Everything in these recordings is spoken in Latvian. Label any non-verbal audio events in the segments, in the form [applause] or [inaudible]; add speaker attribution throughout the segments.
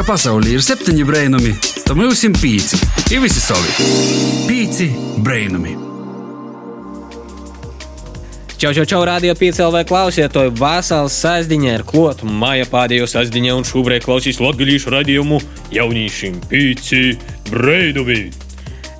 Speaker 1: ka pasaulē ir septiņi brainami, tad mums ir pieci. Ir visi savi. Pieci brainami.
Speaker 2: Čau, čau, čau, radio piecēlē klausītāji. Vasals sazdiņā ir klot, māja pādējo sazdiņā un šobrīd klausīs latgalīšu radījumu jaunīšiem pieci brainami.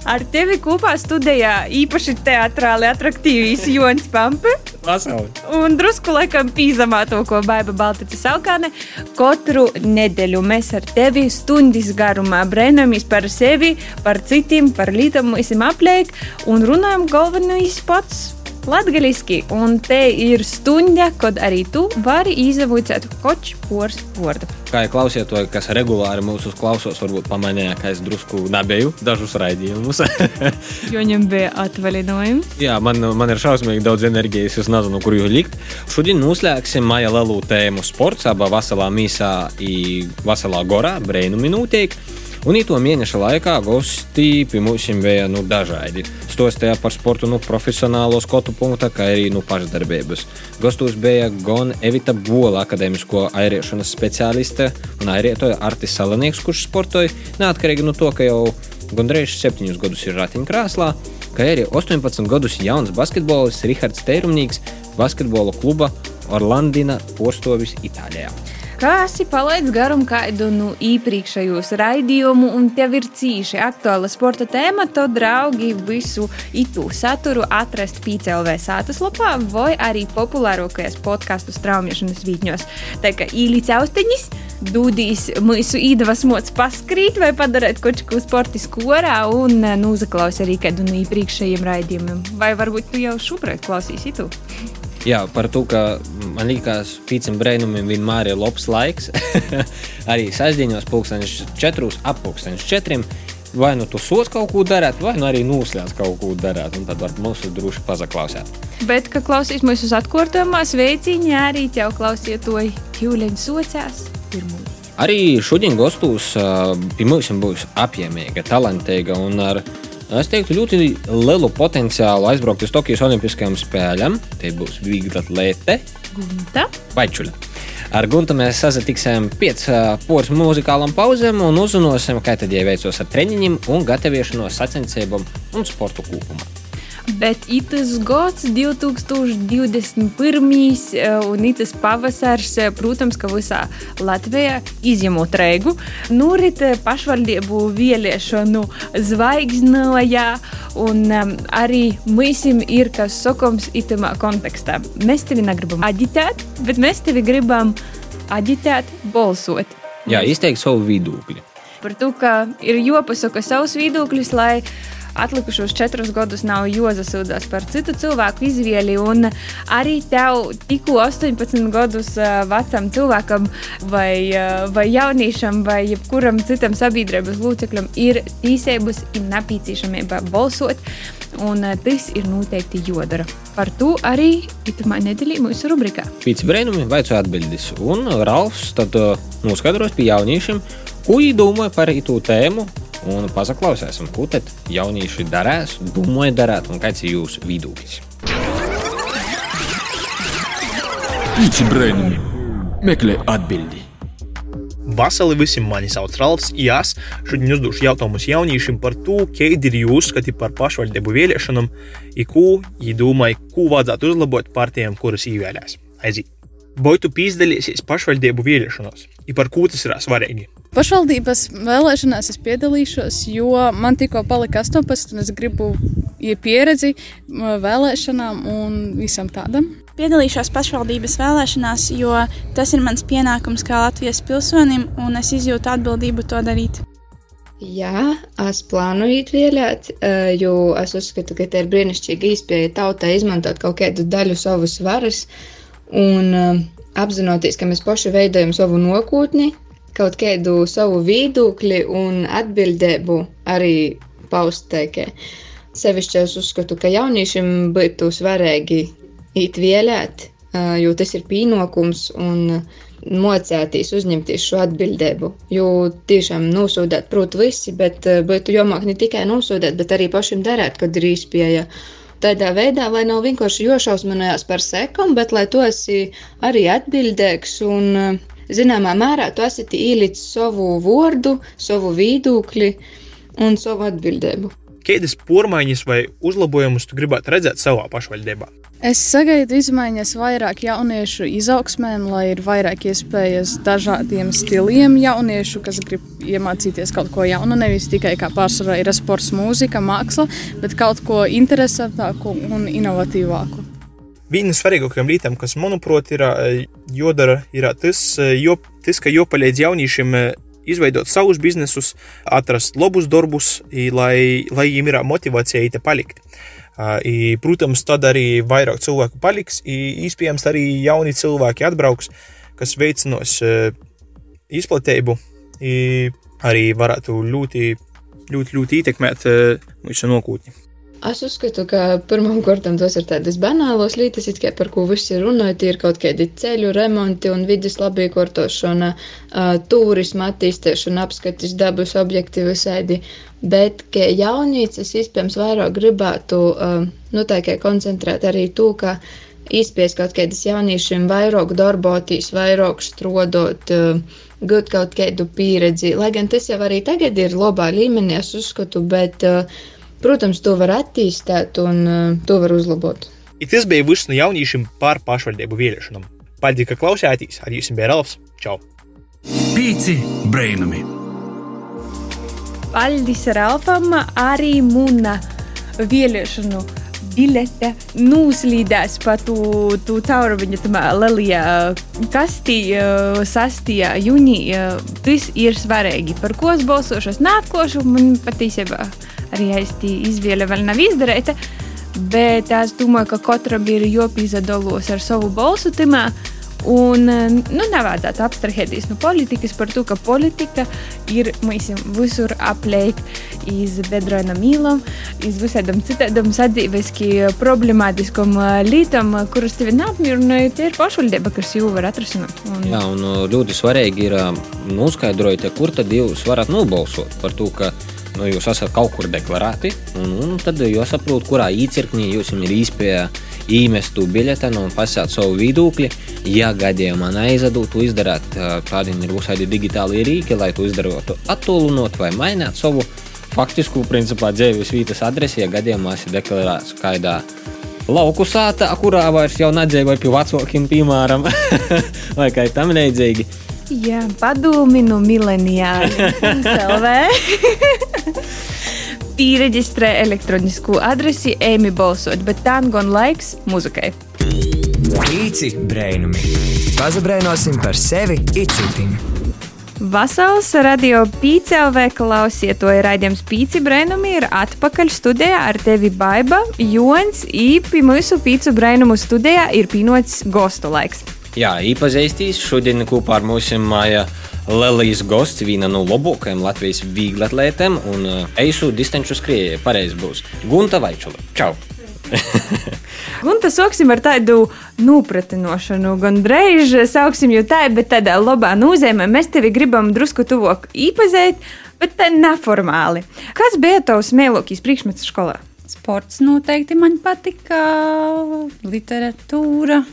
Speaker 3: Ar tevi kopā studijā īpaši teātrāli attraktīvs Jonas Pampe.
Speaker 2: Pasauli.
Speaker 3: Un drusku laikam pīzamā to, ko Baiba Baltiņa Saukāne. Katru nedēļu mēs ar tevi stundas garumā brēnamies par sevi, par citiem, par lietām, mēs esam apliek un runājam galvenais pats. Latvijasiski, un te ir stunda, kad arī tu vari izavicēt koču pors vārdu.
Speaker 2: Kā jau klausītāji, kas regulāri mūsu klausos, varbūt pamanīja, ka es drusku nabēju dažus raidījumus. [laughs]
Speaker 3: jo viņam bija atvaļinājums.
Speaker 2: Jā, man, man ir šausmīgi daudz enerģijas, es nezinu, kur jau likt. Šodien uzslēgsim Maija Lelu tēmu sports, abā vasalā mīsā un vasalā gorā, brēnu minūtēji. Un īto mēneša laikā gosti pie mums bija nu, dažādi. Stostajā par sportu nu, profesionālo skotu punkta, kā arī nu, pašdarbības. Gastos bija gan Evita Bola, akadēmisko airiešanas speciāliste un airietoja Artis Salanieks, kurš sportoja neatkarīgi no to, ka jau gandrīz 7 gadus ir ratiņkrēslā, kā arī 18 gadus jauns basketbolists Rihards Teirumnīgs basketbola kluba Orlandina postovis Itālijā.
Speaker 3: Kā esi palaidis garumu kādu no nu, iepriekšējos raidījumu, un tev ir cīši aktuāla sporta tēma, tad draugi visu itu saturu atrast PCLV sātas lapā vai arī populārākajās podkāstu straumēšanas vītņos. Tā kā īlīts austeņas, dūdīs mūsu īdavas mots paskrīt vai padarīt kaut ko sportisku orā un nozaklaus arī kādu no iepriekšējiem raidījumiem. Vai varbūt tu jau šobrīd klausīsi tu?
Speaker 2: Jā, par to, ka man liekas, pīcim brēnumam vienmēr ir labs laiks. [laughs] arī sastāvdaļos, pulkstenis četrus, ap pulkstenis četriem. Vai nu tu sos kaut ko darīt, vai nu arī noslēdz kaut ko darīt, un tad var mūsu droši pazaklausīt.
Speaker 3: Bet, ka klausīs mūsu atkārtojumā, sveiciņi arī tev klausiet to jūleņu sociās pirmo.
Speaker 2: Arī šodien gastos pie mums būs apjēmīga, talantīga un ar viņa Es teiktu, ļoti lielu potenciālu aizbraukt uz Tokijas Olimpiskajām spēlēm. Te būs viegla atlēte.
Speaker 3: Gunta.
Speaker 2: Vaičuļa. Ar Guntu mēs sazatiksim pēc poras muzikālām pauzēm un uzzināsim, kā tad ieveicos ar treniņiem un gataviešanos sacensībām un sportu kopumā.
Speaker 3: Bet itas gads, 2021. Eh, un itas pavasars, eh, protams, ka visā Latvijā izņemot reigu, norit eh, pašvaldību vēlēšanu zvaigznājā, un um, arī mūsim ir kas sakums itamā kontekstā. Mēs tevi negribam aģitēt, bet mēs tevi gribam aģitēt, balsot.
Speaker 2: Jā, izteikt savu viedokli.
Speaker 3: Par to, ka ir jopasaka savus viedokļus, lai atlikušos četrus gadus nav jāsasūdzas par citu cilvēku izvēli. Arī tev tikko 18 gadus vecam cilvēkam, vai, vai jauniešam, vai jebkuram citam sabiedrības loceklim ir tiesības un nepieciešamība balsot. Un tas ir noteikti jodara. Par to arī itamā nedēļā mūsu rubrikā.
Speaker 2: Pēc brīnumi vajadzēja atbildēt. Un Ralfs tad uh, noskaidros pie jauniešiem, ko viņi domā par šo tēmu un paklausīsim, ko tad jaunieši darās, domāja darīt un kāds ir jūsu viedoklis.
Speaker 1: Pīci brēnumi meklē atbildi.
Speaker 4: Vasarī visiem mani sauc Ralfs Jās. Šodien uzdošu jautājumus jauniešiem par to, kādi ir jūsu uzskati par pašvaldību vēlēšanām, un ko viņi domāja, ko vajadzētu uzlabot partijām, kuras ievēlēs. Aiziet! Vai tu piedalīsies pašvaldību vēlēšanās, un par ko tas ir svarīgi?
Speaker 5: Pašvaldības vēlēšanās es piedalīšos, jo man tikko palika 18, un es gribu ja pieredzi vēlēšanām un visam tādam.
Speaker 6: Piedalīšos pašvaldības vēlēšanās, jo tas ir mans pienākums kā Latvijas pilsonim, un es izjūtu atbildību to darīt.
Speaker 7: Jā, es plānoju vēlēt, eh, jo es uzskatu, ka tā ir brīnišķīga iespēja tautai izmantot kaut kādu daļu savas varas un apzinoties, ka mēs paši veidojam savu nākotni, kaut kādu savu viedokli un atbildību arī paustēkē. Sevišķi es uzskatu, ka jauniešiem būtu svarīgi īt vēlēt, jo tas ir pienākums un mocēties uzņemties šo atbildību. Jo tiešām nosūdēt, protams, visi, bet būtu jomāk ne tikai nosūdēt, bet arī pašam darīt, kad ir īspēja. Tādā veidā, lai nav vienkārši jošausminājās par sekām, bet lai tu esi arī atbildīgs un zināmā mērā tu esi ielicis savu vārdu, savu viedokli un savu atbildību.
Speaker 4: Kādas pormaiņas vai uzlabojumus tu gribētu redzēt savā pašvaldībā?
Speaker 5: Es sagaidu izmaiņas vairāk jauniešu izaugsmēm, lai ir vairāk iespējas dažādiem stiliem jauniešu, kas grib iemācīties kaut ko jaunu. Nevis tikai kā pārsvarā ir sports, mūzika, māksla, bet kaut ko interesantāku un inovatīvāku.
Speaker 4: Viena no svarīgākajām lietām, kas, manuprāt, ir jādara, ir tas, jo, tas ka jāpalīdz jauniešiem izveidot savus biznesus, atrast labus darbus, lai, lai viņiem ir motivācija te palikt. I, protams, tad arī vairāk cilvēku paliks, iespējams, arī jauni cilvēki atbrauks, kas veicinās izplatību, arī varētu ļoti, ļoti, ļoti ietekmēt mūsu nākotni.
Speaker 7: Es uzskatu, ka pirmkārt tas ir tādas banālas lietas, kā par ko visi runāja. Tie ir kaut kādi ceļu remonti un vidas labiekārtošana, turisma attīstīšana, apskatis dabas objekti visādi. Bet, kā jaunīcas, iespējams, vairāk gribētu nu, koncentrēt arī to, ka izspies kaut kādas jauniešiem vairāk darboties, vairāk strodot, gūt kaut kādu pieredzi. Lai gan tas jau arī tagad ir labā līmenī, es uzskatu, bet uh, Protams, to var attīstīt un uh, to var uzlabot.
Speaker 4: I tas bija viss no jauniešiem par pašvaldību vēlēšanām. Paldies, ka klausījāties! Ar jums bija Ralfs! Čau!
Speaker 1: Pīci brainami!
Speaker 3: Paldies Ralfam! Arī mūna vēlēšanu bilete noslīdēs pa tu, tu caurumiņu tamā lielajā kastī 6. jūnijā. Tas ir svarīgi. Par ko es balsošu, es nākošu, man patiesībā arī aiztī izvēle vēl nav izdarīta. Bet es domāju, ka katram ir jāpīzdalos ar savu balsu timā. Un nu, nevajadzētu abstrahēties no politikas par to, ka politika ir mums visur apliek iz bedrona mīlam, iz visādam citādam sadzīveski problemātiskom lītam, kuras tevi neapmierināja, tie ir pašvaldība, kas jau var atrasināt.
Speaker 2: Un... Jā, un ļoti svarīgi ir noskaidrot, kur tad jūs varat nobalsot par to, ka nu, jūs esat kaut kur deklarēti, un, un tad jūs saprotat, kurā īcirknī jums ir iespēja īmestu biļetenu un pasāt savu viedokli. Ja gadījumā neizdodas to izdarīt, tādi ir visādi digitāli rīki, lai to izdarītu attālinot vai mainīt savu faktisku principā dzīves vietas adresi, ja gadījumā esat deklarēts kādā lauku sāta, kurā vairs jau nedzīvoja pie vecākiem, piemēram, [laughs] vai kā tam līdzīgi.
Speaker 3: Jā, padomi no mileniāļiem. [laughs] [laughs] Pieregistrē elektronisko adresi, ejami balsot, bet tā gan laiks muzikai.
Speaker 8: Īci brainumi. Pazabrainosim par sevi icitim.
Speaker 3: Vasals radio pīcēlvē klausiet, to ir raidījums pīci brainumi, ir atpakaļ studijā ar tevi Baiba, Jons, īpi mūsu pīcu brainumu studijā ir pīnots gostu laiks.
Speaker 2: Jā, īpazīstīs šodien kopā ar mūsu māja Lelijas gosts, viena no labākajām Latvijas vieglatlētēm un uh, eisu distanču skrējēju. Pareizi būs Gunta Vaičula. Čau! [laughs]
Speaker 3: Gunta, sāksim ar tādu nopratinošanu. Gan drīz sauksim jau tā, bet tādā labā nozīmē mēs tevi gribam drusku tuvāk īpazīt, bet tā neformāli. Kas bija tavs mīļākais priekšmets skolā?
Speaker 9: Sports noteikti man patika, literatūra,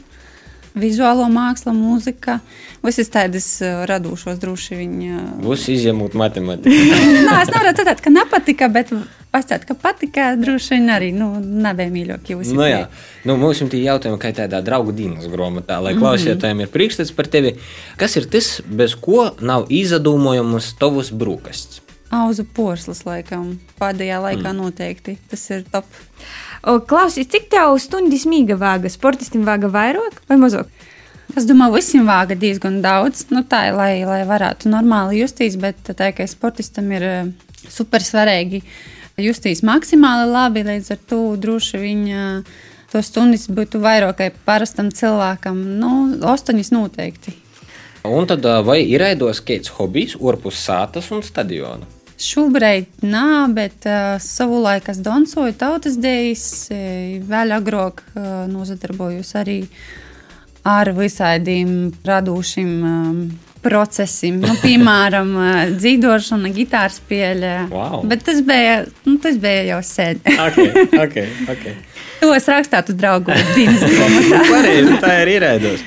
Speaker 9: vizuālo māksla, mūzika. Visas tādas radošas, droši vien.
Speaker 2: Būs izņemot matemātiku. [laughs]
Speaker 9: Nē, es nevaru teikt, ka nepatika, bet pastāstīt, ka patika. Droši vien arī nu, nebija mīļākie.
Speaker 2: Nu, jā, nu, mums ir jautājumi, kā tādā draugu dienas grāmatā, lai mm -hmm. klausītājiem ir priekšstats par tevi. Kas ir tas, bez ko nav izdomājams tavs brūkasts?
Speaker 9: Auzu posms, laikam, pēdējā laikā mm. noteikti. Tas ir top.
Speaker 3: Klausies, cik tev stundas mīga vāga? Sportistam vāga vairāk vai mazāk?
Speaker 9: Es domāju, visiem vāga diezgan daudz. Nu, tā lai, lai varētu normāli justies, bet tā kā sportistam ir super svarīgi justies maksimāli labi, līdz ar to droši viņa to stundas būtu vairāk kā parastam cilvēkam. Nu, astoņas noteikti.
Speaker 2: Un tad vai ir aidos kāds hobijs, orpus sātas un stadiona?
Speaker 9: Šobrīd nā, bet uh, savulaik es dansoju tautas dēļas, vēl agrāk uh, nozadarbojos arī ar visādiem radošiem um, procesiem. Nu, piemēram, [laughs] dzīvošana, gitāras spēle.
Speaker 2: Wow.
Speaker 9: Bet tas bija, nu, tas bija jau sen.
Speaker 2: okay, [laughs] okay, okay.
Speaker 9: To es rakstītu draugu [laughs] dienas grāmatā.
Speaker 2: Pareizi, tā ir ierēdos.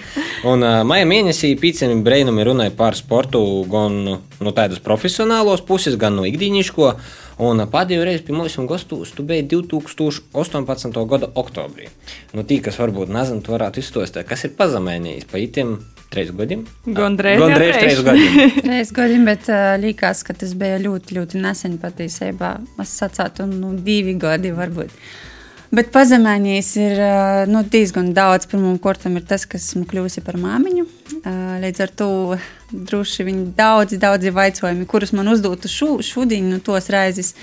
Speaker 2: Un uh, maija mēnesī pīcēm brēnumi runāja par sportu gan no tādas profesionālos puses, gan no ikdienišķo. Un pēdējo reizi pie mums gastos tu biji 2018. gada oktobrī. Nu, tī, kas varbūt nezina, tu varētu izstāstīt, kas ir pazemēnījis pa itiem trīs gadiem.
Speaker 3: Gandrīz
Speaker 2: Gandrīz trīs gadiem. [laughs]
Speaker 9: Trīs gadiem, bet uh, likās, ka tas bija ļoti, ļoti nesen patiesībā. Es sacītu, nu, divi gadi varbūt. Bet pazemēnijas ir nu, diezgan daudz. Pirmkārt, ir tas, kas esmu kļuvusi par māmiņu. Līdz ar to droši vien daudzi, daudzi jautājumi, kurus man uzdotu šu, šodien, nu, tos reizes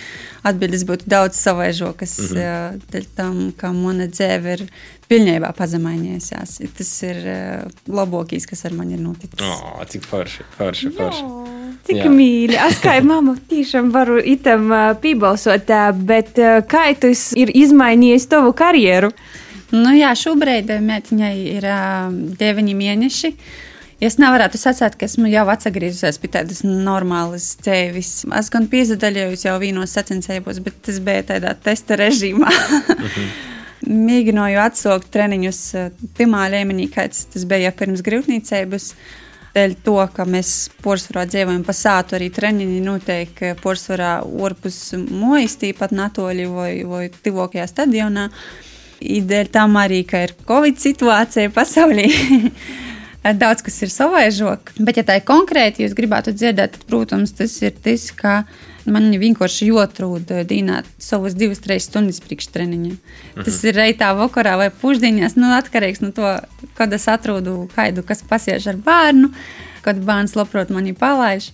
Speaker 9: atbildes būtu daudz savaižokas. Mm -hmm. uh, tam, ka mana dzīve ir pilnībā pazemējies. Tas ir labākais, kas ar mani ir noticis.
Speaker 2: Oh, cik forši, forši, forši.
Speaker 3: Cik Jā. mīļi. Es kā mamma tiešām varu itam uh, piebalsot, uh, bet uh, kā tas ir izmainījis tavu karjeru?
Speaker 9: Nu, jā, šobrīd meitiņai ir uh, deviņi mēneši. Es nevaru sacīt, ka esmu jau atgriezusies pie tādas normālas dzīves. Es gan piedalījos jau vīnos sacensībos, bet tas bija tādā testa režīmā. mhm. Mēģināju atsaukt treniņus pirmā līmenī, kāds tas bija pirms grūtniecības. Dēļ to, ka mēs porcelāna dzīvojam pa sātu, arī treniņi notiek porcelāna orpus mojas, tīpat natoļi vai, vai tuvākajā stadionā. Dēļ tam arī, ka ir Covid situācija pasaulī. [laughs] Daudz kas ir savaižok, bet, ja tā ir konkrēti, jūs gribētu dzirdēt, tad, protams, tas ir tas, ka man vienkārši jotrūd dīnāt savas divas, trīs stundas priekštreniņa. Mhm. Tas ir reitā vakarā vai pušdiņās, nu, atkarīgs no to, kad es atrodu kaidu, kas pasiež ar bērnu, kad bērns labprāt mani palaiž.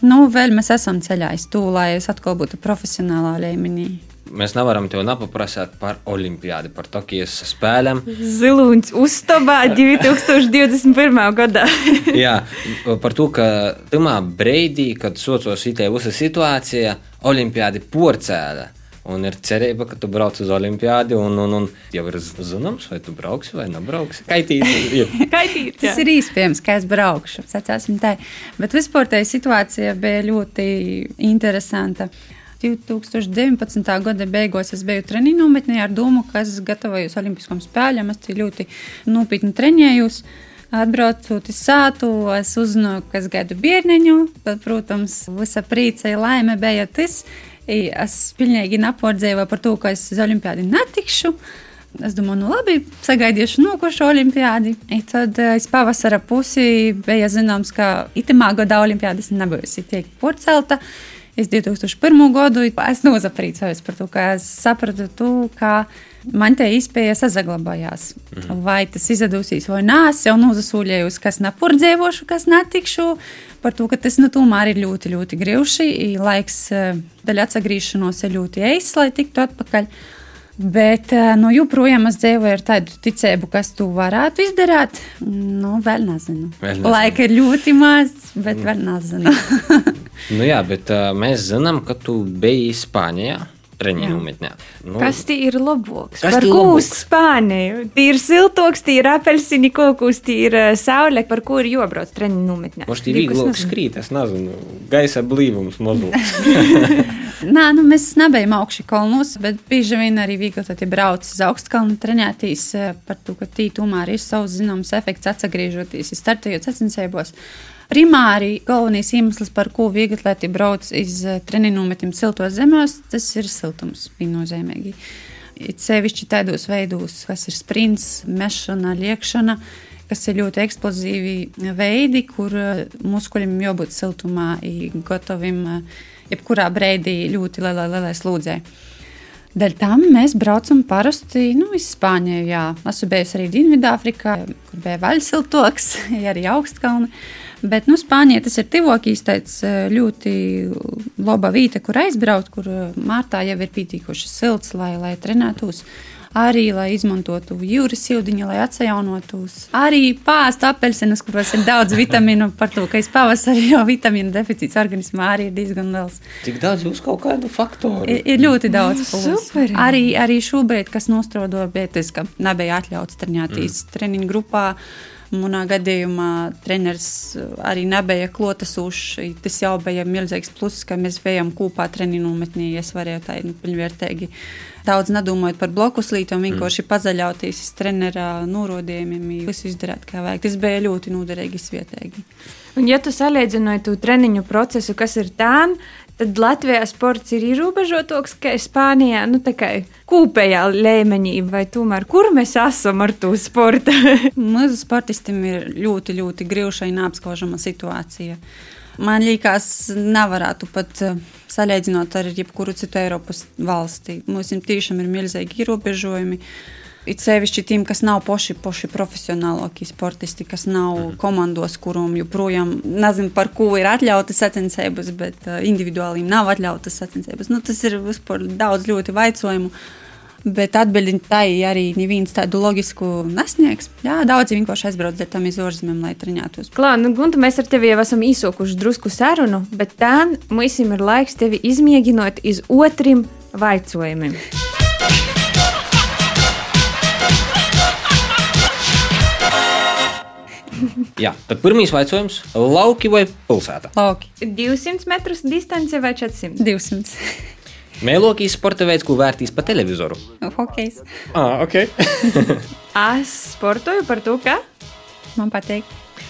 Speaker 9: Nu, vēl mēs esam ceļā to, lai es atkal būtu profesionālā līmenī.
Speaker 2: Mēs nevaram tev nepaprasīt par olimpiādu, par Tokijas spēlēm.
Speaker 3: Ziloņš uzstāvā 2021. gadā. [laughs]
Speaker 2: Jā, par to, ka tajā brīdī, kad socios itē visa situācija, olimpiādi porcēla. Un ir cerība, ka tu brauc uz olimpiādi, un, un, un jau ir zināms, vai tu brauksi vai nebrauksi. Kaitīgi [laughs]
Speaker 3: ir. Kaitīgi,
Speaker 9: Tas ir iespējams, ka es braukšu. Sacāsim tā. Bet vispār tā situācija bija ļoti interesanta. 2019. gada beigās es biju treniņu nometnē ar domu, ka es gatavojos Olimpiskajām spēlēm. Es ļoti nopietni trenējos. Atbraucot uz sātu, es uzzināju, ka es gaidu bērniņu. Tad, protams, visa prīca un laime bija tas. Es pilnīgi nepordzēju par to, ka es uz olimpiādi netikšu. Es domāju, nu labi, sagaidīšu nākošo olimpiādi. I tad aiz eh, pavasara pusi bija zināms, ka itamā gadā olimpiādas nebūs tiek porcelta. Es 2001. gadu es nozaprīcojos par to, ka es sapratu, to, ka man te izpēja sazaglabājās. Mhm. Vai tas izdosies vai nē, es jau nozasūļējos, kas nepurdzēvošu, kas netikšu. Par to, ka tas nu, tomēr ir ļoti, ļoti grūti. Laiks eh, daļai atgriešanos ir ļoti eis, lai tiktu atpakaļ. Bet eh, nu, joprojām es dzīvoju ar tādu ticību, kas tu varētu izdarīt. Nu, vēl nezinu. Vēl nezinu. Laika ir ļoti maz, bet mm. vēl nezinu. [laughs]
Speaker 2: nu, jā, bet uh, mēs zinām, ka tu biji Spānijā. Nometnē.
Speaker 3: Nu, kas tī ir labāks? Par ko uz Spāniju? Tī ir siltoks, tī ir apelsīni kokus, tī ir saule, par ko ir jobrauc treniņu nometnē.
Speaker 2: Mums tī vieglāk skrīt, es nezinu, gaisa blīvums mazliet. [laughs]
Speaker 9: Nē, nu, mēs nebijām augšā kalnos, bet bieži vien arī viegli braucis uz augstkalnu trenētīs par to, ka tī tomēr ir savs zināms efekts atsagriežoties, startējot sacensībos. Primāri galvenais iemesls, par ko viegli atlēti brauc uz eh, treniņu nometiem siltos zemos, tas ir siltums viennozīmīgi. It sevišķi tādos veidos, kas ir sprints, mešana, liekšana, kas ir ļoti eksplozīvi veidi, kur eh, muskuļiem jābūt siltumā, gataviem eh, jebkurā brīdī ļoti lielai, lielai slūdzei. Dēļ tam mēs braucam parasti nu, uz Spāniju. Jā. Esmu bijusi arī Dienvidāfrikā, kur bija vaļsiltoks, [laughs] arī augstkalni. Bet nu, Spānijā tas ir tuvākīs, tāds eh, ļoti laba vieta, kur aizbraukt, kur eh, mārtā jau ir pietiekoši silts, lai, lai trenētos. Arī, lai izmantotu jūras sildiņu, lai atjaunotos. Arī pāstu apelsīnus, kuros ir daudz vitamīnu, [laughs] par to, ka es pavasarī jau vitamīnu deficīts organismā arī ir diezgan liels.
Speaker 2: Cik daudz jūs kaut kādu faktoru?
Speaker 9: Ir, ir ļoti daudz. Super. Arī, arī šobrīd, kas nostrodo, bija tas, ka nebija atļauts trenēties mm. treniņu grupā Manā gadījumā treneris arī nebija klātesošs. Tas jau bija milzīgs pluss, ka mēs bijām kopā treniņu nometnī. Es varēju tā nu, pilnvērtīgi daudz nedomājot par blokus lītām, vienkārši mm. pazaļauties trenerā norādījumiem, visu izdarīt kā vajag. Tas bija ļoti noderīgi svietīgi.
Speaker 3: Un, ja tu salīdzināji to treniņu procesu, kas ir tā, tad Latvijā sports ir ierobežotāks kā Spānijā. Nu, Kūpējā līmenī, vai tomēr kur mēs esam ar to sportu? [laughs]
Speaker 9: Mūsu sportistiem ir ļoti, ļoti grūta un apskaužama situācija. Man liekas, nevarētu pat eh, salīdzināt ar jebkuru citu Eiropas valsti. Mums tiešām ir milzīgi ierobežojumi. It sevišķi tiem, kas nav poši, poši profesionālākie sportisti, kas nav mhm. komandos, kuriem joprojām nezinu, par ko ir atļautas sacensības, bet uh, individuāli nav atļautas sacensības. Nu, tas ir vispār daudz ļoti vaicojumu. Bet atbildi tai arī neviens tādu loģisku nesniegs. Jā, daudzi vienkārši aizbrauc ar tam izorzemēm, lai treniņotos.
Speaker 3: Klā, nu, Gunta, mēs ar tevi jau esam īsokuši drusku sarunu, bet tā mums ir laiks tevi izmēģinot iz otrim vaicojumiem.
Speaker 2: Jā, tad pirmais jautājums - lauki vai pilsēta?
Speaker 9: Lauki.
Speaker 3: 200 metrus distance vai 400?
Speaker 9: 200.
Speaker 2: Mēlokīs sporta veids, ko vērtīs pa televizoru.
Speaker 9: Hokejs.
Speaker 2: Ah, ok. [laughs]
Speaker 3: es sportoju par to, ka
Speaker 9: man patīk.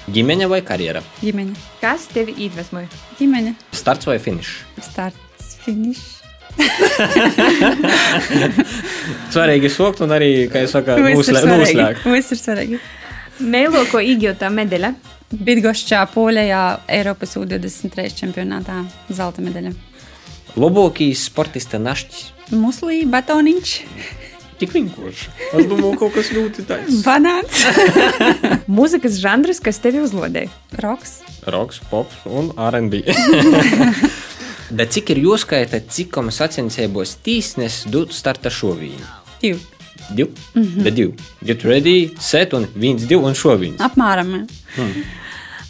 Speaker 2: Ģimene vai karjera?
Speaker 9: Ģimene.
Speaker 3: Kas tevi iedvesmoja?
Speaker 9: Ģimene.
Speaker 2: Starts vai finišs?
Speaker 9: Starts, finišs. [laughs]
Speaker 2: svarīgi sokt un arī, kā jūs sakāt, noslēgt.
Speaker 9: Viss ir svarīgi.
Speaker 3: Mēloko iegūtā medaļa.
Speaker 9: Bidgošķā Polijā Eiropas U23 čempionātā zelta medaļa.
Speaker 2: Labākais sportista našķis.
Speaker 9: Muslī, batoniņš.
Speaker 2: Tik vienkārši. Es domāju, kaut kas ļoti tāds.
Speaker 9: Banāns. [laughs]
Speaker 3: Mūzikas žanrs, kas tevi uzlodēja?
Speaker 9: Roks.
Speaker 2: Roks, pops un R&B. [laughs] Bet cik ir jāskaita, cik kam sacensībos tīsnes dod starta šovīnu?
Speaker 9: Divi.
Speaker 2: Divi? Mm -hmm. Bet divi. Get ready, set un viens, divi un šovīns.
Speaker 9: Apmēram.
Speaker 3: Hmm.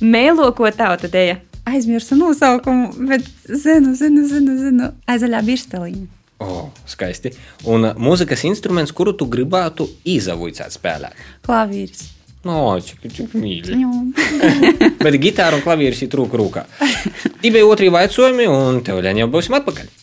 Speaker 3: Mēlo, ko tauta dēja?
Speaker 9: Aizmirsu nosaukumu, bet zinu, zinu, zinu, zinu. Aizaļā birsteliņa.
Speaker 2: O, oh, skaisti. Un uh, mūzikas instruments, kuru tu gribētu izavoicēt spēlēt?
Speaker 9: Klavīris.
Speaker 2: No, cik, cik mīļi. [laughs] Bet gitāra un klavieris ir trūka rūkā. Tie bija otrie jautājumi, un tev jau būsim atpakaļ.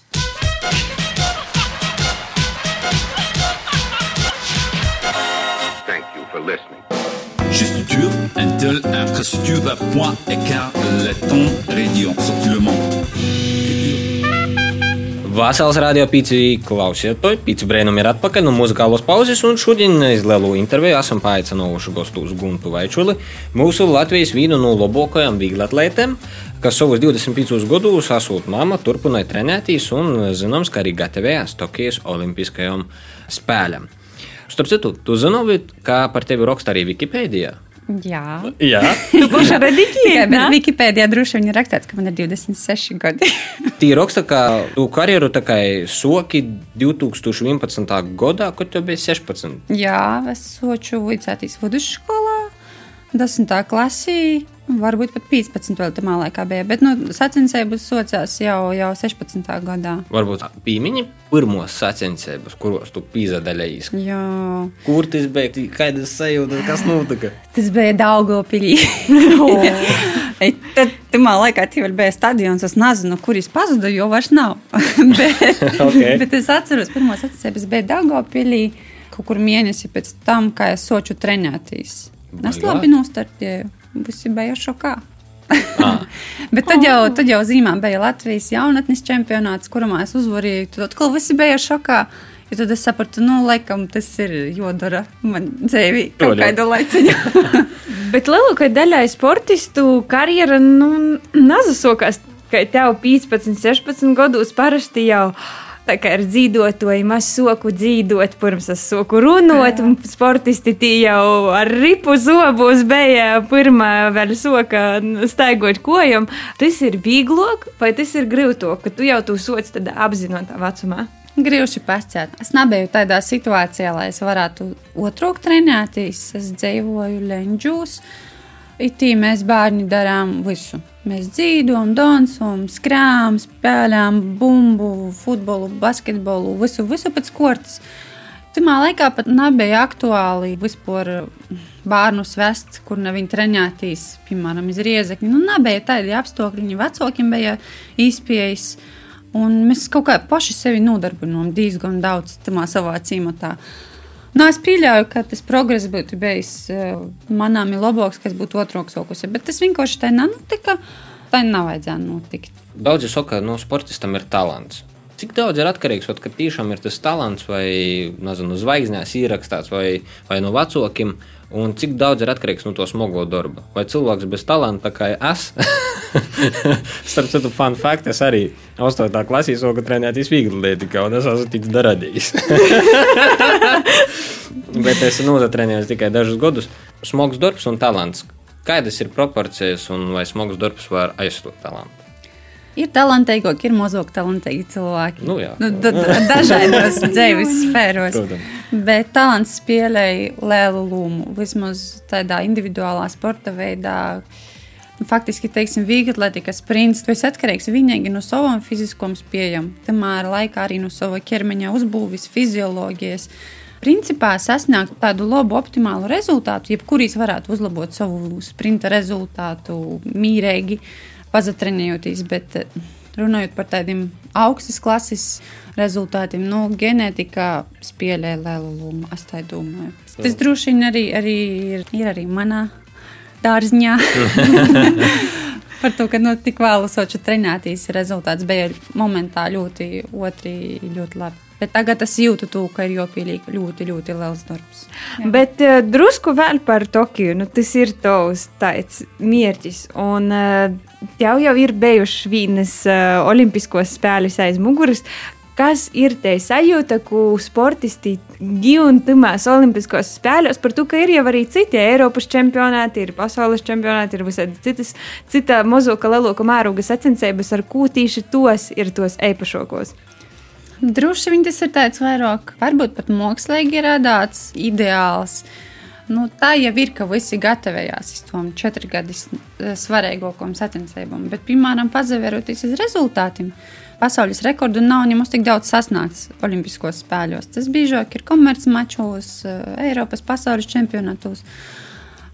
Speaker 1: Intel, infrastructure, point, écart, letton, radio, sortilement.
Speaker 2: Vasals radio pīci klausietoji, pīci brēnum ir atpakaļ no muzikālos pauzes, un šodien iz lielu interviju esam paaicinājuši gostus Guntu Vaičuli, mūsu Latvijas vīnu no labākajām vieglatlētēm, kas savus 25 gadus esot mama turpināja trenēties un zināms, ka arī gatavējās Tokijas olimpiskajām spēlēm. Starp citu, tu zināji, kā par tevi raksta arī Wikipēdijā?
Speaker 9: Jā,
Speaker 2: Jā.
Speaker 3: tu pašā rediģēji.
Speaker 9: Bet Wikipēdijā droši vien ir rakstīts, ka man ir 26 gadi. [laughs]
Speaker 2: Tī raksta, ka tu karjeru tā kā soki 2011. gadā, kad tev bija 16.
Speaker 9: Jā, es soču vicētīs vidusskolā, 10. klasī. Varbūt pat 15. vēl tajā laikā bija, bet nu, sacensības socās jau, jau 16. gadā.
Speaker 2: Varbūt pīmiņi pirmos sacensības, kuros tu pīzadaļējies.
Speaker 9: Jā.
Speaker 2: Kur tas bija? Kādas sajūtas, kas notika? [laughs]
Speaker 9: Tas bija Daugopilī. [laughs] Tad tajā laikā tie vēl bija stadions, es nezinu, kur es pazudu, jo vairs nav. [laughs] bet, okay. bet es atceros, pirmā sacensības bija Daugopilī kaut kur mēnesi pēc tam, kā es soču trenētīs. Es labi nostartēju visi bija šokā. Ah. [laughs] Bet tad jau, tad jau zīmē bija Latvijas jaunatnes čempionāts, kurā es uzvarēju. Tad atkal visi bija šokā. Ja tad es sapratu, nu, laikam tas ir jodara man dzīvī kaut kādu laiciņu. [laughs]
Speaker 3: Bet lielākai daļai sportistu karjera nu, nazasokās, ka tev 15, 16 gados parasti jau ir Tā kā ar dzīvotoju mazu soku dzīvot, pirms es soku runot, un sportisti tie jau ar ripu zobos bija pirmā vēl soka staigot kojam. Tas ir vieglāk, vai tas ir grūtāk, ka tu jau to soci tādā apzinātā vecumā?
Speaker 9: Grūti pasciet. Es nebiju tādā situācijā, lai es varētu otrāk trenēties. Es dzīvoju Lenģūs. Itī mēs bērni darām visu. Mēs dzīvojam, dansam, skrējam, spēlējam bumbu, futbolu, basketbolu, visu, visu pēc kortes. Tajā laikā pat nebija aktuāli vispār bērnus vest, kur ne viņi trenētīs, piemēram, iz riezekļi. Nu, nebija tādi apstākļi, vecākiem bija izpējas. Un mēs kaut kā paši sevi nodarbinām diezgan daudz savā cīmatā. Nu, es pieļauju, ka tas progress būtu bijis uh, manām labāks, kas būtu otrāks augusi, bet tas vienkārši tā nenotika. Tā nevajadzēja notikt.
Speaker 2: Daudzi saka, ka no sportistam ir talants. Cik daudz ir atkarīgs no tā, ka tiešām ir tas talants, vai nezinu, zvaigznēs ierakstīts, vai, vai no vecākiem, un cik daudz ir atkarīgs no to smago darba. Vai cilvēks bez talanta, kā es, [laughs] starp citu, fun fact, es arī 8. klasē soku trenēt izvīgli lietu, un es esmu tik darījis. [laughs] Bet es notrenējos tikai dažus gadus. Smags darbs un talants. Kādas ir proporcijas, un vai smags darbs var aizstāt talantu?
Speaker 9: Ir talantīgāki, ir mazāk talantīgi cilvēki.
Speaker 2: Nu, jā.
Speaker 9: nu, da, da, dažādos [laughs] dzīves sfēros.
Speaker 2: Protams.
Speaker 9: Bet talants spēlēja lielu lomu. Vismaz tādā individuālā sporta veidā. Nu, faktiski, teiksim, viegli atletikas princips. Tu esi atkarīgs vienīgi no savām fiziskām spējām, tamēr laikā arī no sava ķermeņa uzbūves, fizioloģijas. Principā sasniegt tādu labu, optimālu rezultātu, jebkurīs varētu uzlabot savu sprinta rezultātu mīrīgi pazatrenējoties, bet eh, runājot par tādiem augstas klases rezultātiem, nu, ģenētika spēlē lielu lomu. Es tā domāju. Tas droši vien arī, arī ir, ir arī manā dārziņā. [laughs] [laughs] par to, ka nu, tik vēlu soču trenētīs rezultāts bija momentā ļoti, otri ļoti labi. Bet tagad es jūtu, to, ka ir joprojām ļoti, ļoti liels darbs.
Speaker 3: Jā. Bet uh, drusku vēl par Tokiju. Nu, tas ir tavs tāds mērķis. Un uh, tev jau ir bijušas vienas uh, Olimpiskos spēles aiz muguras. Kas ir te sajūta, ko sportisti gūna tajās Olimpiskos spēlēs, par to, ka ir jau arī citi Eiropas čempionāti, ir pasaules čempionāti, ir visādi citas, cita mozoka leloka mēroga sacensības, ar ko tieši tos ir tos eipašākos.
Speaker 9: Droši vien tas ir tāds vairāk, varbūt pat mākslīgi radāts ideāls. Nu, tā jau ir, ka visi gatavojās tom četru gadu svarīgākajam sacensībam, bet, piemēram, pazaveroties uz rezultātiem, pasaules rekordu nav nemaz tik daudz sasniegts Olimpiskos spēļos. Tas biežāk ir komercmačos, Eiropas pasaules čempionātos.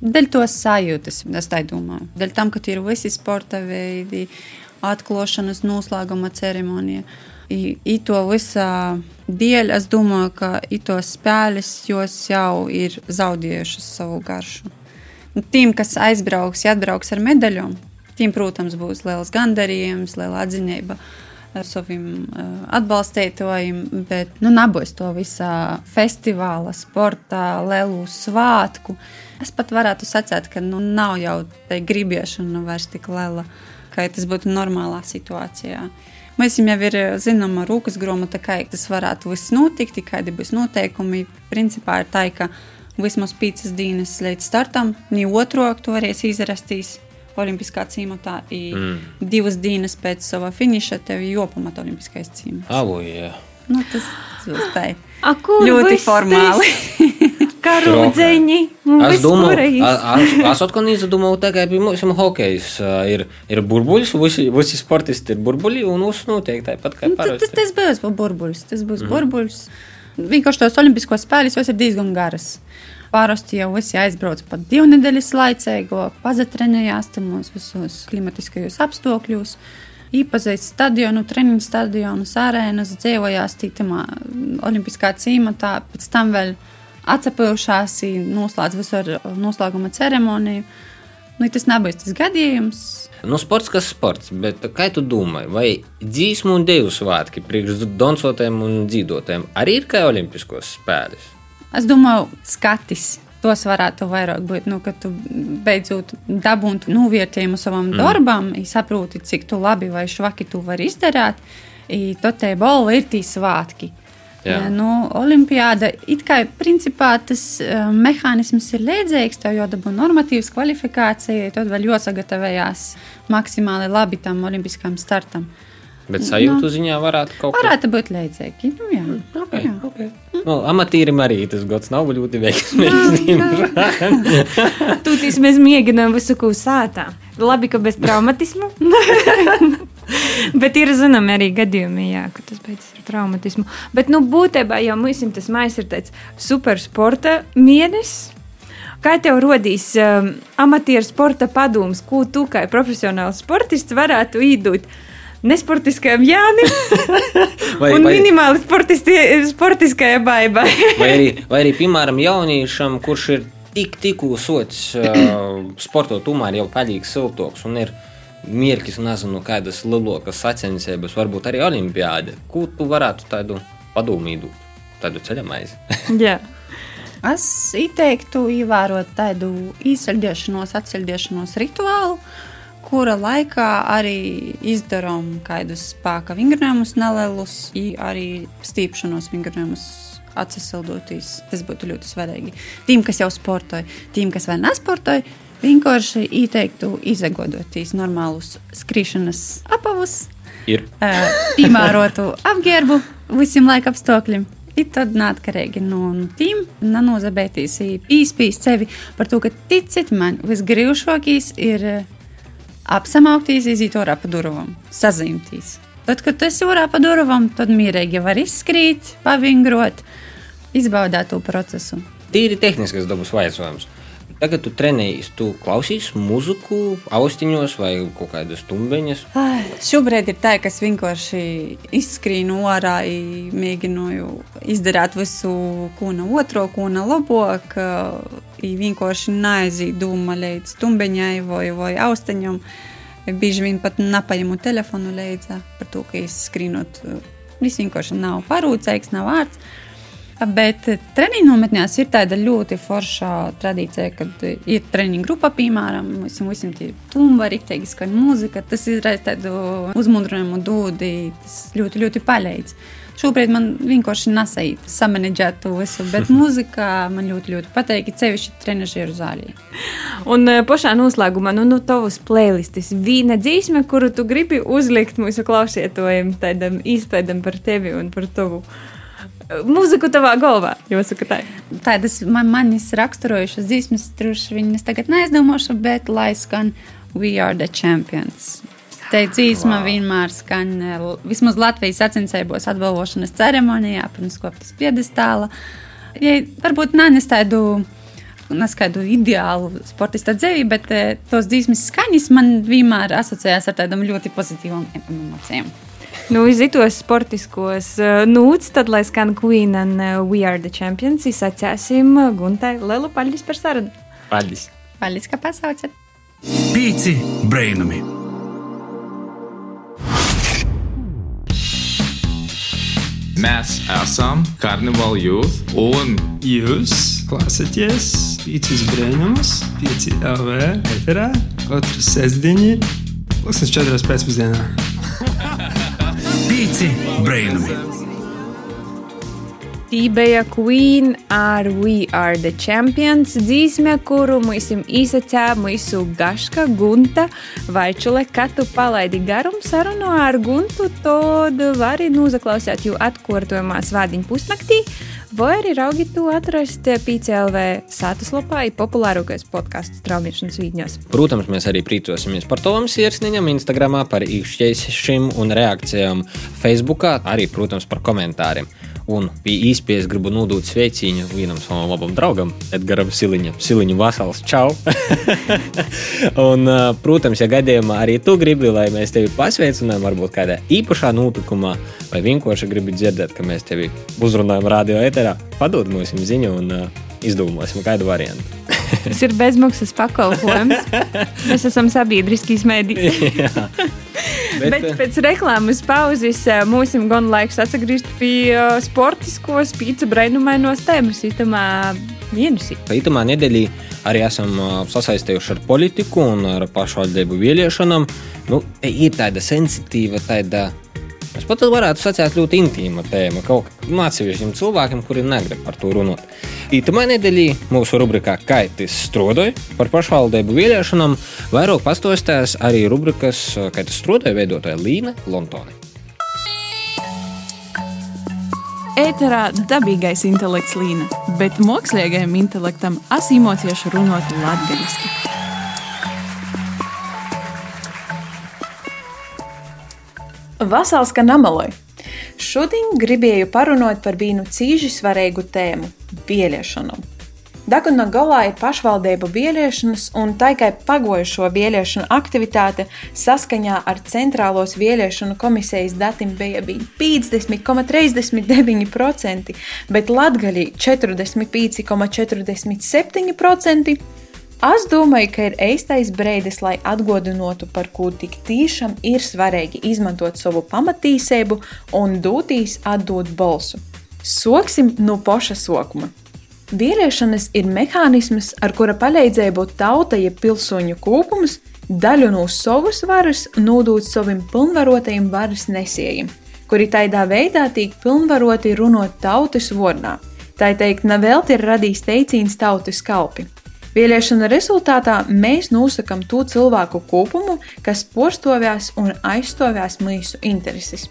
Speaker 9: Dēļ tos sajūtas, es tā domāju. Dēļ tam, ka tie ir visi sporta veidi, atklāšanas noslēguma ceremonija. I, i to visā dēļ es domāju, ka tos spēles jau ir zaudējušas savu garšu. Nu, tiem, kas aizbrauks, ja atbrauks ar medaļām, tiem, protams, būs liels gandarījums, liela atziņība saviem uh, atbalstītājiem, bet nu, nebūs to visā festivāla, sporta, lielu svātku. Es pat varētu sacīt, ka nu, nav jau tā gribiešana vairs tik liela, kā tas būtu normālā situācijā. Mēs jau ir zināma rūkas grāmata, kā tas varētu viss notikt, kādi būs noteikumi. Principā ir tā, ka vismaz piecas dienas līdz startam, ne otro to varēs izrastīt. Olimpiskā cīņā, mm. divas dienas pēc sava finiša tev jopamat olimpiskais cīņš.
Speaker 2: Avo, jā.
Speaker 9: Nu, tas būs tā.
Speaker 3: Ļoti
Speaker 9: formāli.
Speaker 3: Karūdzeņi.
Speaker 2: Es domāju, es atkal izdomāju, kā pie mums hokejs ir, ir burbuļs, visi, visi sportisti ir burbuļi un uz notiek tāpat kā
Speaker 9: parasti. Tas, tas būs burbuļs, tas būs mm. burbuļs. Vienkārši tos olimpiskos spēļus ir diezgan garas. Parasti jau visi aizbrauc pat divu nedēļas laicēgo, pazatrenējās tamos visos klimatiskajos apstākļos īpazīst stadionu, treniņu stadionus, arēnas, dzīvojās tīkamā olimpiskā cīmatā, pēc tam vēl atcepējušās, noslēdz visu ar noslēguma ceremoniju. Nu, tas nebūs tas gadījums.
Speaker 2: Nu, sports kas sports, bet kā tu domā, vai dzīsmu un dievu svētki priekš dansotēm un dzīvotēm arī ir kā olimpiskos spēles?
Speaker 9: Es domāju, skatis. Tos varētu vairāk būt, nu, kad tu beidzot dabūtu novērtējumu savam mm. darbam, saproti, cik tu labi vai švaki tu vari izdarīt. Tad te balva ir tī svētki. Jā. Nu, Olimpiāda it kā principā tas uh, mehānisms ir līdzīgs, tev jau dabū normatīvas kvalifikācija, tad vēl jāsagatavējās maksimāli labi tam olimpiskam startam.
Speaker 2: Bet sajūtu nu, ziņā varētu kaut
Speaker 9: kas tāds būt līdzīgi. Nu, jā,
Speaker 2: mm, okay, jā. Okay. Nu, amatīrim arī tas gads nav ļoti veiksmīgs.
Speaker 3: Tūtīs [laughs] mēs [laughs] mēģinām visu ko sātā. Labi, ka bez traumatismu. [laughs] Bet ir zināmi arī gadījumi, jā, ka tas beidzas ar traumatismu. Bet, nu, būtībā jau mums tas maisa ir tāds supersporta mēnesis. Kā tev rodīs um, amatieru sporta padoms, ko tu kā profesionāls sportists varētu iedot? Nesportiskajam Jānim [laughs] vai, un vai, minimāli sportiskajai baibai. [laughs]
Speaker 2: vai, arī, [laughs] vai arī, piemēram, jauniešam, kurš ir tik, tikko sots uh, sportot, tomēr jau paļīgs siltoks un ir mierkis, nezinu, kādas lielākas sacensības, varbūt arī olimpiāde. Ko tu varētu tādu padomīdu, tādu ceļamaizi?
Speaker 3: Jā.
Speaker 9: Es ieteiktu ievērot tādu īsaļdiešanos, atceļdiešanos rituālu, kura laikā arī izdarām kādus spēka vingrinājumus nelielus, arī stīpšanos vingrinājumus atsasildoties. Tas būtu ļoti svarīgi. Tiem, kas jau sportoja, tiem, kas vēl nesportoja, vienkārši ieteiktu izagodoties normālus skriešanas apavus,
Speaker 2: Ir.
Speaker 9: piemērotu apģērbu visiem laika apstākļiem. Ir tad neatkarīgi no, tiem, nenozabētīs īspīs sevi par to, ka ticiet man, visgrīvšākais ir apsamaukties, iziet orā pa durvām, sazīmtīs. Tad, kad tu esi orā pa durvām, tad mierīgi var izskrīt, pavingrot, izbaudīt to procesu.
Speaker 2: Tīri tehniskas dabas jautājums. Tagad tu trenējies, tu klausīsies muziku, austiņos vai kaut kādas tumbeņas.
Speaker 9: Ai, šobrīd ir tā, ka es vienkārši izskrīnu ārā, mēģināju izdarīt visu, ko no otro, ko no labāk. Vienkārši neaiziet doma līdz tumbeņai vai, vai austiņam. Bieži vien pat nepaņemu telefonu līdzi par to, ka izskrīnot. Viss vienkārši nav parūcīgs, nav vārds. Bet treniņu nometnēs ir tāda ļoti forša tradīcija, kad ir treniņu grupa, piemēram, visam, visam tie tumba, rīktīgi skan mūzika. Tas izraisa tādu uzmundrinājumu dūdi, tas ļoti, ļoti palīdz. Šobrīd man vienkārši nesait samanģēt to visu, bet [laughs] mūzika man ļoti, ļoti patīk, cevišķi trenižieru zālē.
Speaker 3: Un pašā noslēgumā, nu, nu tavas playlistis, viena dzīsme, kuru tu gribi uzlikt mūsu klausietojiem, tādam īspēdam par tevi un par tavu mūziku tavā galvā. Tā.
Speaker 9: Tādas man, manis raksturojušas dzīsmes, truši viņas tagad neaizdomāšu, bet lai skan We are the champions. Te dzīsma wow. vienmēr skan vismaz Latvijas sacensībos atbalvošanas ceremonijā, pirms koptas piedestāla. Ja, varbūt nenes tādu neskaidu ideālu sportista dzīvi, bet tos dzīsmes skaņas man vienmēr asociējās ar tādām ļoti pozitīvām emocijām.
Speaker 3: Nu, izitos sportiskos uh, nūts, tad, lai skan Queen un uh, We Are the Champions, izsacēsim Guntai lielu paļģis par sarunu.
Speaker 2: Paļģis.
Speaker 9: Paļģis, ka pasaucat.
Speaker 1: Pīci brainami.
Speaker 10: Mēs esam Carnival Youth un
Speaker 11: jūs klausāties Pīcis Brainamus, Pīci LV eterā katru sestdienu, pusnes četras pēcpusdienā.
Speaker 1: Pīci brainami.
Speaker 3: Tī bija Queen ar We Are the Champions dzīsme, kuru mums īsacē mūsu gaška Gunta Vaičule. Kad tu palaidi garum sarunu ar Guntu, tad vari nozaklausīt jau atkārtojumā svādiņu pusnaktī, vai arī raugi to atrast PCLV sātaslapā, ir populārākais podkāstu straumēšanas vīdņos.
Speaker 2: Protams, mēs arī priecosimies par Tomu sirsniņam Instagramā, par īkšķēšiem un reakcijām Facebookā, arī, protams, par komentāriem. Un pie īspējas gribu nodot sveicienu vienam savam labam draugam, Edgars Siliņam. Siliņu vasals, čau! [laughs] un, protams, ja gadījumā arī tu gribi, lai mēs tevi pasveicinām, varbūt kādā īpašā notikumā, vai vienkārši gribi dzirdēt, ka mēs tevi uzrunājam radio eterā, padod mums ziņu un uh, izdomāsim kādu variantu.
Speaker 3: Tas ir bezmaksas pakalpojums. Mēs esam sabiedriskīs mēdīņi. [laughs] Bet, Bet pēc reklāmas pauzes mums ir gan laiks atgriezties pie sportisko spīdzu brainumainos tēmas itamā mēnesī.
Speaker 2: Itamā nedēļā arī esam sasaistījuši ar politiku un ar pašvaldību vēlēšanām. Nu, ir tāda sensitīva, tāda Es pat varētu sacīt, ļoti intīma tēma. Kaut kādam atsevišķam cilvēkam, kuri negrib par to runāt. Itamā nedēļā mūsu rubrikā Kaitis strādāja par pašvaldību vēlēšanām. Vairāk pastostās arī rubrikas Kaitis strādāja veidotāja Līna Lontone.
Speaker 12: Ēterā dabīgais intelekts līna, bet mākslīgajam intelektam asimocieši runāt latviešu. Vasals kā namaloj. Šodien gribēju parunāt par vienu cīži svarīgu tēmu - vēlēšanu. Daguna galā ir pašvaldību vēlēšanas, un tikai pagojušo vēlēšanu aktivitāte saskaņā ar Centrālos vēlēšanu komisijas datiem bija 50,39%, bet Latvijā 45,47%. Es domāju, ka ir īstais brīdis, lai atgādinātu, par ko tik tiešām ir svarīgi izmantot savu pamatīsību un dotīs atdot balsu. Soksim no paša sokuma. Vēlēšanas ir mehānisms, ar kura palīdzību tauta, ja pilsoņu kopums, daļu no savas varas nodot saviem pilnvarotajiem varas nesējiem, kuri tādā veidā tiek pilnvaroti runāt tautas vārdā. Tā teikt, nevelti ir radījis teiciens tautas kalpi. Vēlēšana rezultātā mēs nosakām to cilvēku kopumu, kas porstovjās un aizstāvjās mūsu intereses.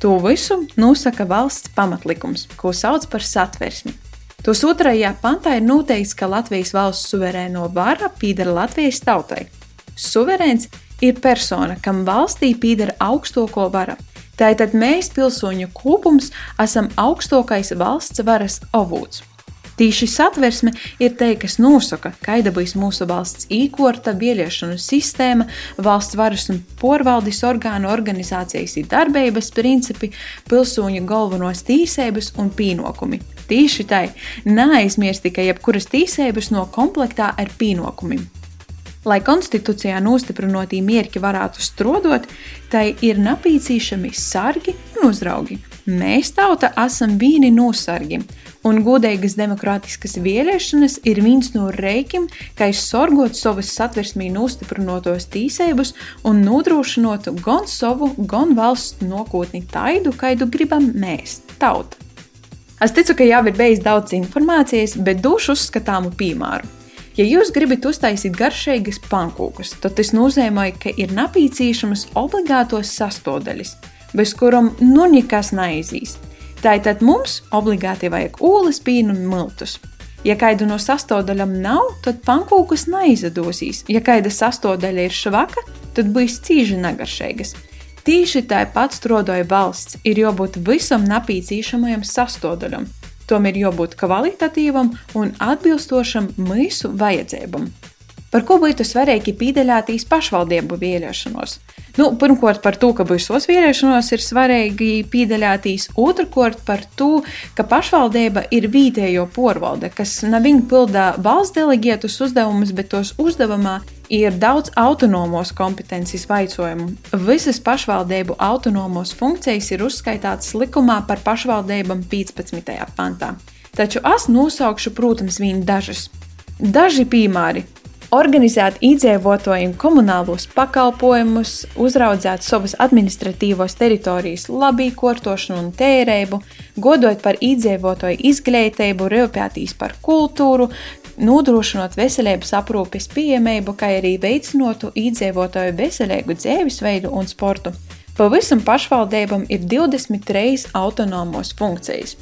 Speaker 12: To visu nosaka valsts pamatlikums, ko sauc par satversmi. Tos otrajā pantā ir noteikts, ka Latvijas valsts suverēno vara pieder Latvijas tautai. Suverēns ir persona, kam valstī pieder augstāko vara. Tātad mēs, pilsoņu kopums, esam augstākais valsts varas avots. Tīši satversme ir te, kas nosaka, kāda būs mūsu valsts īkorta, vēlēšanu sistēma, valsts varas un porvaldes orgānu organizācijas ir darbības principi, pilsoņu galvenos tīsības un pienākumi. Tīši tai neaizmirsti, ka jebkuras tīsības no komplektā ar pienākumiem. Lai konstitūcijā nostiprinātī mierki varētu strodot, tai ir napīcīšami sargi un uzraugi. Mēs tauta esam vīni nosargi, un godīgas demokrātiskas vēlēšanas ir viens no reikiem, kā izsorgot savas satversmī nostiprinotos tīsības un nodrošinot gan savu, gan valsts nākotni taidu, kaidu gribam mēs, tauta. Es ticu, ka jau ir bijis daudz informācijas, bet došu uzskatāmu piemēru. Ja jūs gribat uztaisīt garšīgas pankūkas, tad tas nozīmē, ka ir napīcīšamas obligātos sastāvdaļas, bez kurām nu nekas neizīs. Tātad mums obligāti vajag ūles, pīnu un miltus. Ja kāda no sastāvdaļām nav, tad pankūkas neizadosīs. Ja kāda sastāvdaļa ir švaka, tad būs cīži negaršīgas. Tieši tāpat strodoja valsts ir jābūt visam napīcīšamajam sastāvdaļam. Tom ir jābūt kvalitatīvam un atbilstošam mūsu vajadzībām. Par ko būtu svarīgi pīdeļātīs pašvaldību vēlēšanos? Nu, pirmkārt, par to, ka visos vēlēšanos ir svarīgi pīdeļātīs, otrkārt, par to, ka pašvaldība ir vietējo porvalde, kas viņa pildā valsts delegētus uzdevumus, bet tos uzdevumā ir daudz autonomos kompetences vaicojumu. Visas pašvaldību autonomos funkcijas ir uzskaitātas likumā par pašvaldībām 15. pantā. Taču es nosaukšu, protams, vien dažas. Daži piemēri organizēt iedzīvotājiem komunālos pakalpojumus, uzraudzēt savas administratīvos teritorijas labīkotošanu un tērēbu, godot par iedzīvotāju izglītību, rūpētīs par kultūru, nodrošinot veselības aprūpes pieejamību, kā arī veicinotu iedzīvotāju veselīgu dzīvesveidu un sportu. Pavisam pašvaldībam ir 23 autonomos funkcijas.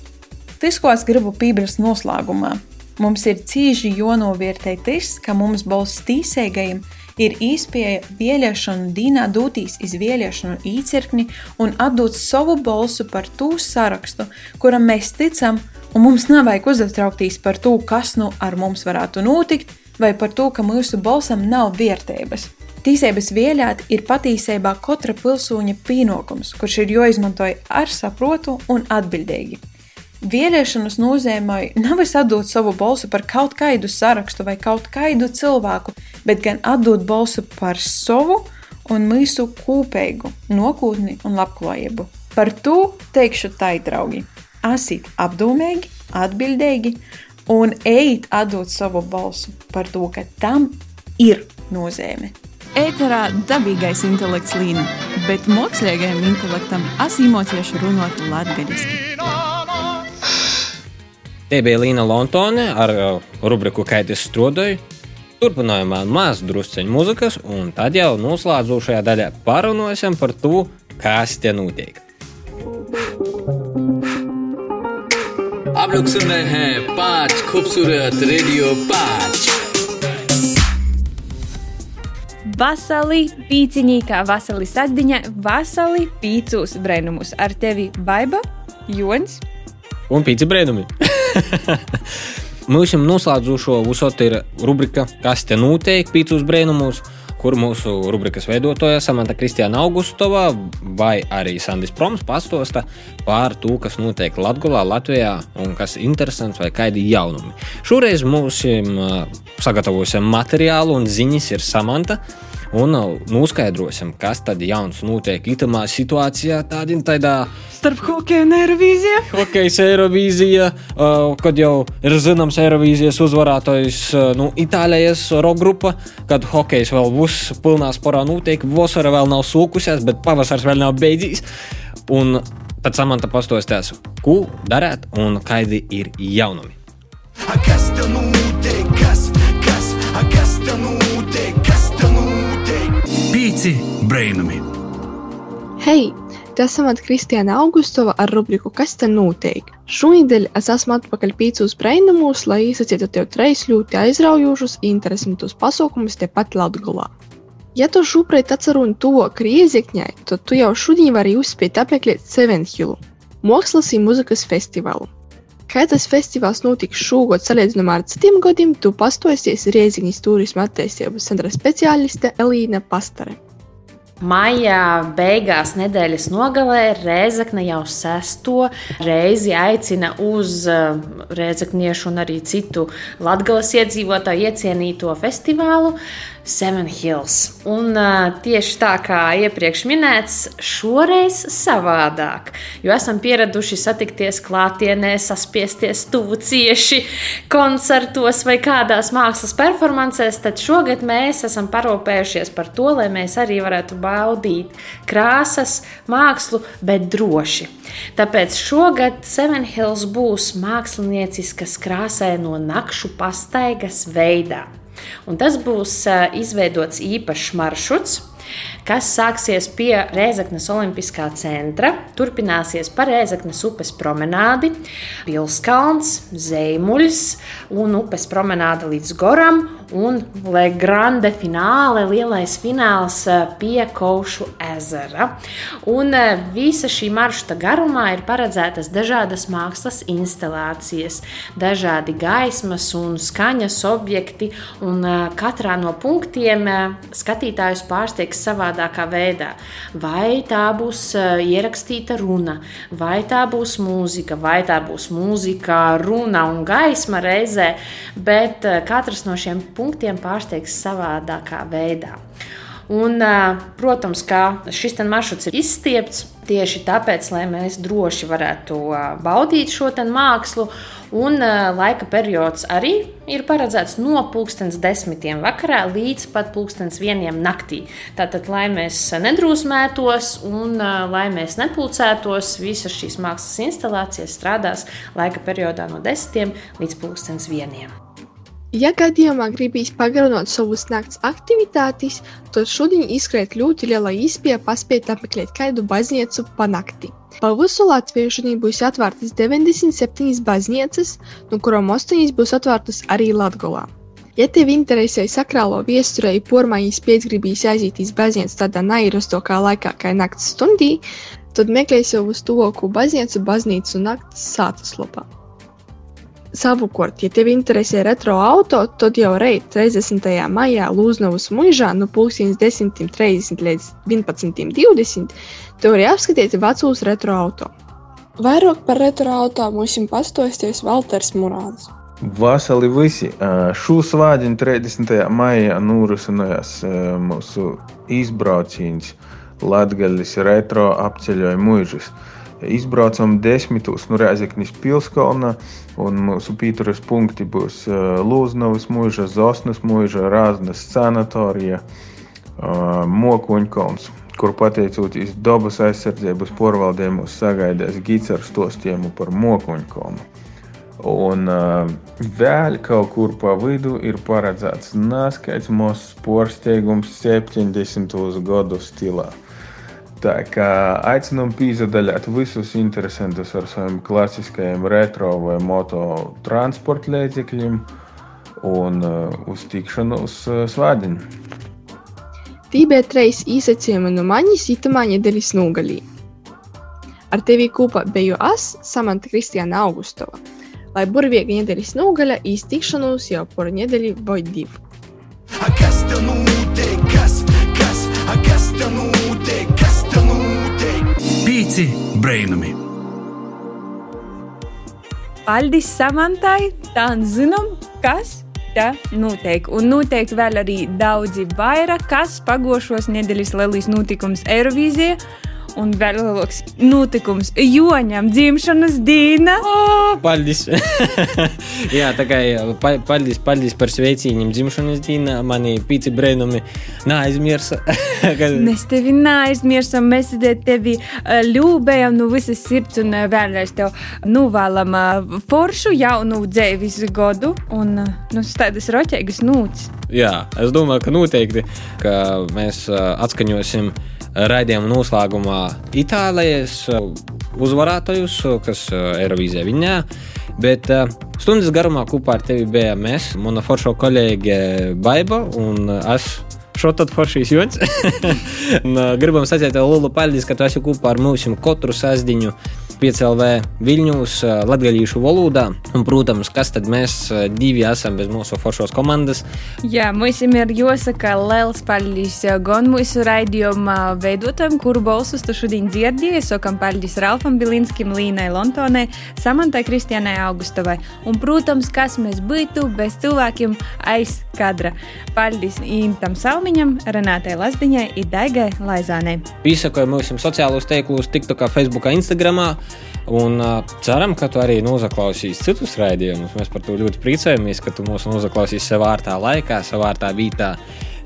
Speaker 12: Tas, ko es gribu piebilst noslēgumā, Mums ir cīži jānovērtē tas, ka mums balss tīsēgajiem ir īspēja vēlēšanu dīnā dotīs iz vēlēšanu īcirkni un atdot savu balsu par to sarakstu, kuram mēs ticam, un mums nevajag uztraukties par to, kas nu ar mums varētu notikt, vai par to, ka mūsu balsam nav vērtības. Tīsības vēlēt ir patiesībā katra pilsoņa pienākums, kurš ir jāizmanto ar saprotu un atbildīgi. Vēlēšanas nozīmē nevis atdot savu balsi par kaut kādu sarakstu vai kaut kādu cilvēku, bet gan atdot balsi par savu un mūsu kopīgu nākotni un labklājību. Par to teikšu tai, draugi. Esiet apdomīgi, atbildīgi un ejiet atdot savu balsi par to, ka tam ir nozīme. Ēterā dabīgais intelekts līnija, bet mākslīgajam intelektam asimotieši runāt latviešu.
Speaker 2: Te bija Līna Lontone ar uh, rubriku Kaitis Strodoju. Turpinājumā maz drusceņu muzikas, un tad jau noslēdzošajā daļā parunāsim par to, kas te notiek.
Speaker 13: आप लोग सुन रहे हैं पांच खूबसूरत रेडियो पांच
Speaker 3: Vasali pīciņī, kā vasali sasdiņa, vasali pīcūs brainumus. Ar tevi Baiba, Jons
Speaker 2: un Pīci brēnumi. [laughs] [laughs] Mūsu noslēdzošo uzsot ir rubrika Kas te notiek pīcūs brēnumus, kur mūsu rubrikas veidotāja Samanta Kristiāna Augustova vai arī Sandis Proms pastosta par to, kas notiek Latgolā, Latvijā un kas interesants vai kādi jaunumi. Šoreiz mums sagatavosim materiālu un ziņas ir Samanta un noskaidrosim, kas tad jauns notiek itamā situācijā, tādā tādā
Speaker 3: starp hokeju un Eirovīziju.
Speaker 2: Hokejs, Eirovīzija, uh, kad jau ir zināms Eirovīzijas uzvarētājs uh, nu, Itālijas roka grupa, kad hokejs vēl būs pilnā sporā notiek, vasara vēl nav sūkusies, bet pavasars vēl nav beidzies. Un tad samanta pastostās, ko darāt un kādi ir jaunumi. Kas tev notiek?
Speaker 1: Brainami!
Speaker 14: Hei! Te esam Kristiāna Augustova ar rubriku Kas te notiek? Šonadēļ es esmu atpakaļ pīcūs brainamos, lai izsacītu tev treis ļoti aizraujošus, interesantus pasaukumus tepat Latgolā. Ja tu šobrīd atceruni to Kriezekņai, tad tu jau šodien vari uzspēt apmeklēt Seven Hillu, mākslas un muzikas festivālu. Kā tas festivāls notiks šogad salīdzinājumā ar citiem gadiem, tu pastosies Rieziņas turisma attīstības centra speciāliste Elīna Pastare.
Speaker 15: Maijā beigās nedēļas nogalē Rēzakne jau sesto reizi aicina uz uh, Rēzakniešu un arī citu latgales iedzīvotāju iecienīto festivālu Seven Hills. Un uh, tieši tā kā iepriekš minēts, šoreiz savādāk. Jo esam pieraduši satikties klātienē, saspiesties tuvu cieši koncertos vai kādās mākslas performancēs, tad šogad mēs esam parūpējušies par to, lai mēs arī varētu baudīt krāsas, mākslu, bet droši. Tāpēc šogad Seven Hills būs mākslinieciskas krāsaino nakšu pastaigas veidā. Un tas būs izveidots īpašs maršruts, kas sāksies pie Rēzaknes Olimpiskā centra, turpināsies pa Rēzaknes upes promenādi, Pilskalns, Zeimuļs un upes promenāde līdz Goram un Le Grande fināle, lielais fināls eh, pie Kaušu ezera. Un eh, visa šī maršruta garumā ir paredzētas dažādas mākslas instalācijas, dažādi gaismas un skaņas objekti, un eh, katrā no punktiem skatītājus pārsteigs savādākā veidā. Vai tā būs ierakstīta runa, vai tā būs mūzika, vai tā būs mūzika, runa un gaisma reizē, bet katrs no šiem punktiem pārsteigs savādākā veidā. Un, protams, ka šis maršruts ir izstiepts tieši tāpēc, lai mēs droši varētu baudīt šo mākslu. Un laika periods arī ir paredzēts no pulkstenes desmitiem vakarā līdz pat pulkstenes vieniem naktī. Tātad, lai mēs nedrūsmētos un lai mēs nepulcētos, visas šīs mākslas instalācijas strādās laika periodā no desmitiem līdz pulkstenes vieniem.
Speaker 14: Ja gadījumā gribīs pagarināt savus nakts aktivitātes, tad šodien izskriet ļoti liela iespēja paspēt apmeklēt kādu baznīcu pa nakti. Pa visu Latviju šodien būs atvērtas 97 baznīcas, no kurām 8 būs atvērtas arī Latgolā. Ja tev interesē sakrālo viesturē, pormaiņas piecgribīs aiziet iz baznīcu tādā neierastokā laikā kā nakts stundī, tad meklēsi jau uz tuvāko baznīcu baznīcu nakts sātas lopā. Savukārt, ja tev interesē retro auto, tad jau reit 30. maijā Lūznavas mužā no 10.30 līdz 11.20 tu vari apskatīt vecos retro auto. Vairāk par retro auto mums ir pastosties Valters Murāns.
Speaker 16: Vasarī visi šo svādiņu 30. maijā norisinājās mūsu izbrauciens Latgaļas retro apceļoja mužas. Izbraucam desmitos no Rēzeknis pilskalna, un mūsu pīturas punkti būs Lūznavas mūža, Zosnas mūža, Rāznas sanatorija, Mokuņkalns, kur pateicoties dabas aizsardzības porvaldēm mūs sagaidās gids ar stostiem par Mokuņkalnu. Un uh, vēl kaut kur pa vidu ir paredzēts neskaits mūsu sporsteigums 70. gadu stilā. Tā kā aicinām pīzdaļāt visus interesantus ar saviem klasiskajiem retro vai moto transporta līdzekļiem un uh, uz tikšanos uh, svādiņu.
Speaker 14: Tī bija treis īsacījumi no manis itamā nedēļas nogalī. Ar tevi kopā biju es, Samanta Kristiāna Augustova, lai burvīga nedēļas nogaļa īstikšanos jau par nedēļu vai divu.
Speaker 17: Kas tev notiek?
Speaker 1: Pīci brainami!
Speaker 3: Paldies Samantai! Tā zinām, kas tā notiek. Un noteikti vēl arī daudzi vairāk, kas pagošos nedēļas lielīs notikums Eirovīzijā. Un vēl lielāks notikums Joņam dzimšanas diena.
Speaker 2: Oh, paldies! [laughs] Jā, tā kā pa, paldies, paldies par sveicieniem dzimšanas dienā. Mani pīci brēnumi neaizmirsa. [laughs]
Speaker 3: Mēs tevi neaizmirsām, mēs tevi ļūbējam no visas sirds un vēlreiz tev novēlam foršu jaunu dzīves godu un nu, tādas roķēgas nūts.
Speaker 2: Jā, es domāju, ka noteikti, ka mēs atskaņosim raidījuma noslēgumā Itālijas uzvarētājus, kas Eirovīzijā viņā. Bet uh, stundas garumā kopā ar tevi bija mēs, mana forša kolēģe Baiba un es. Šo tad foršīs joņas. Gribam sacīt lielu paldies, ka tu esi kopā ar mums katru sasdiņu. PCLV Viļņūs, latgaļīšu valodā. Un, protams, kas tad mēs divi esam bez mūsu foršos komandas?
Speaker 3: Jā, mums ir jāsaka liels paldies gan mūsu raidījuma veidotājiem, kuru balsus tu šodien dzirdēji. Sakam paldies Ralfam Bilinskim, Līnai Lontonai, Samantai Kristianai Augustovai. Un, protams, kas mēs būtu bez cilvēkiem aiz kadra. Paldies Intam Salmiņam, Renātai Lazdiņai, Idaigai Laizānei.
Speaker 2: Pīsakoju mūsu sociālos teiklus, TikTokā, Facebookā, Instagramā. Un uh, ceram, ka tu arī noklausīsi citus raidījumus. Mēs par to ļoti priecājamies, ka tu mūs noklausīsi savā ārtā laikā, savā ārtā vītā,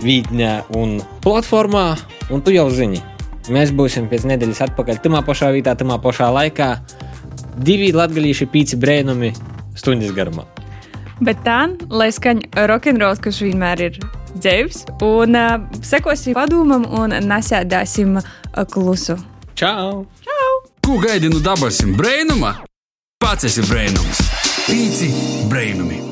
Speaker 2: vītņā un platformā. Un tu jau zini, mēs būsim pēc nedēļas atpakaļ tamā pašā vietā, tamā pašā laikā. Divi latgalīši pīci brēnumi stundas garumā.
Speaker 3: Bet tā, lai skaņ rokenrols, kas vienmēr ir dzīves, un uh, sekosim padomam un nesēdāsim klusu.
Speaker 2: Čau!
Speaker 1: Ko gaidi no dabasim brēnuma? Pats esi brēnums. Pīci brēnumi!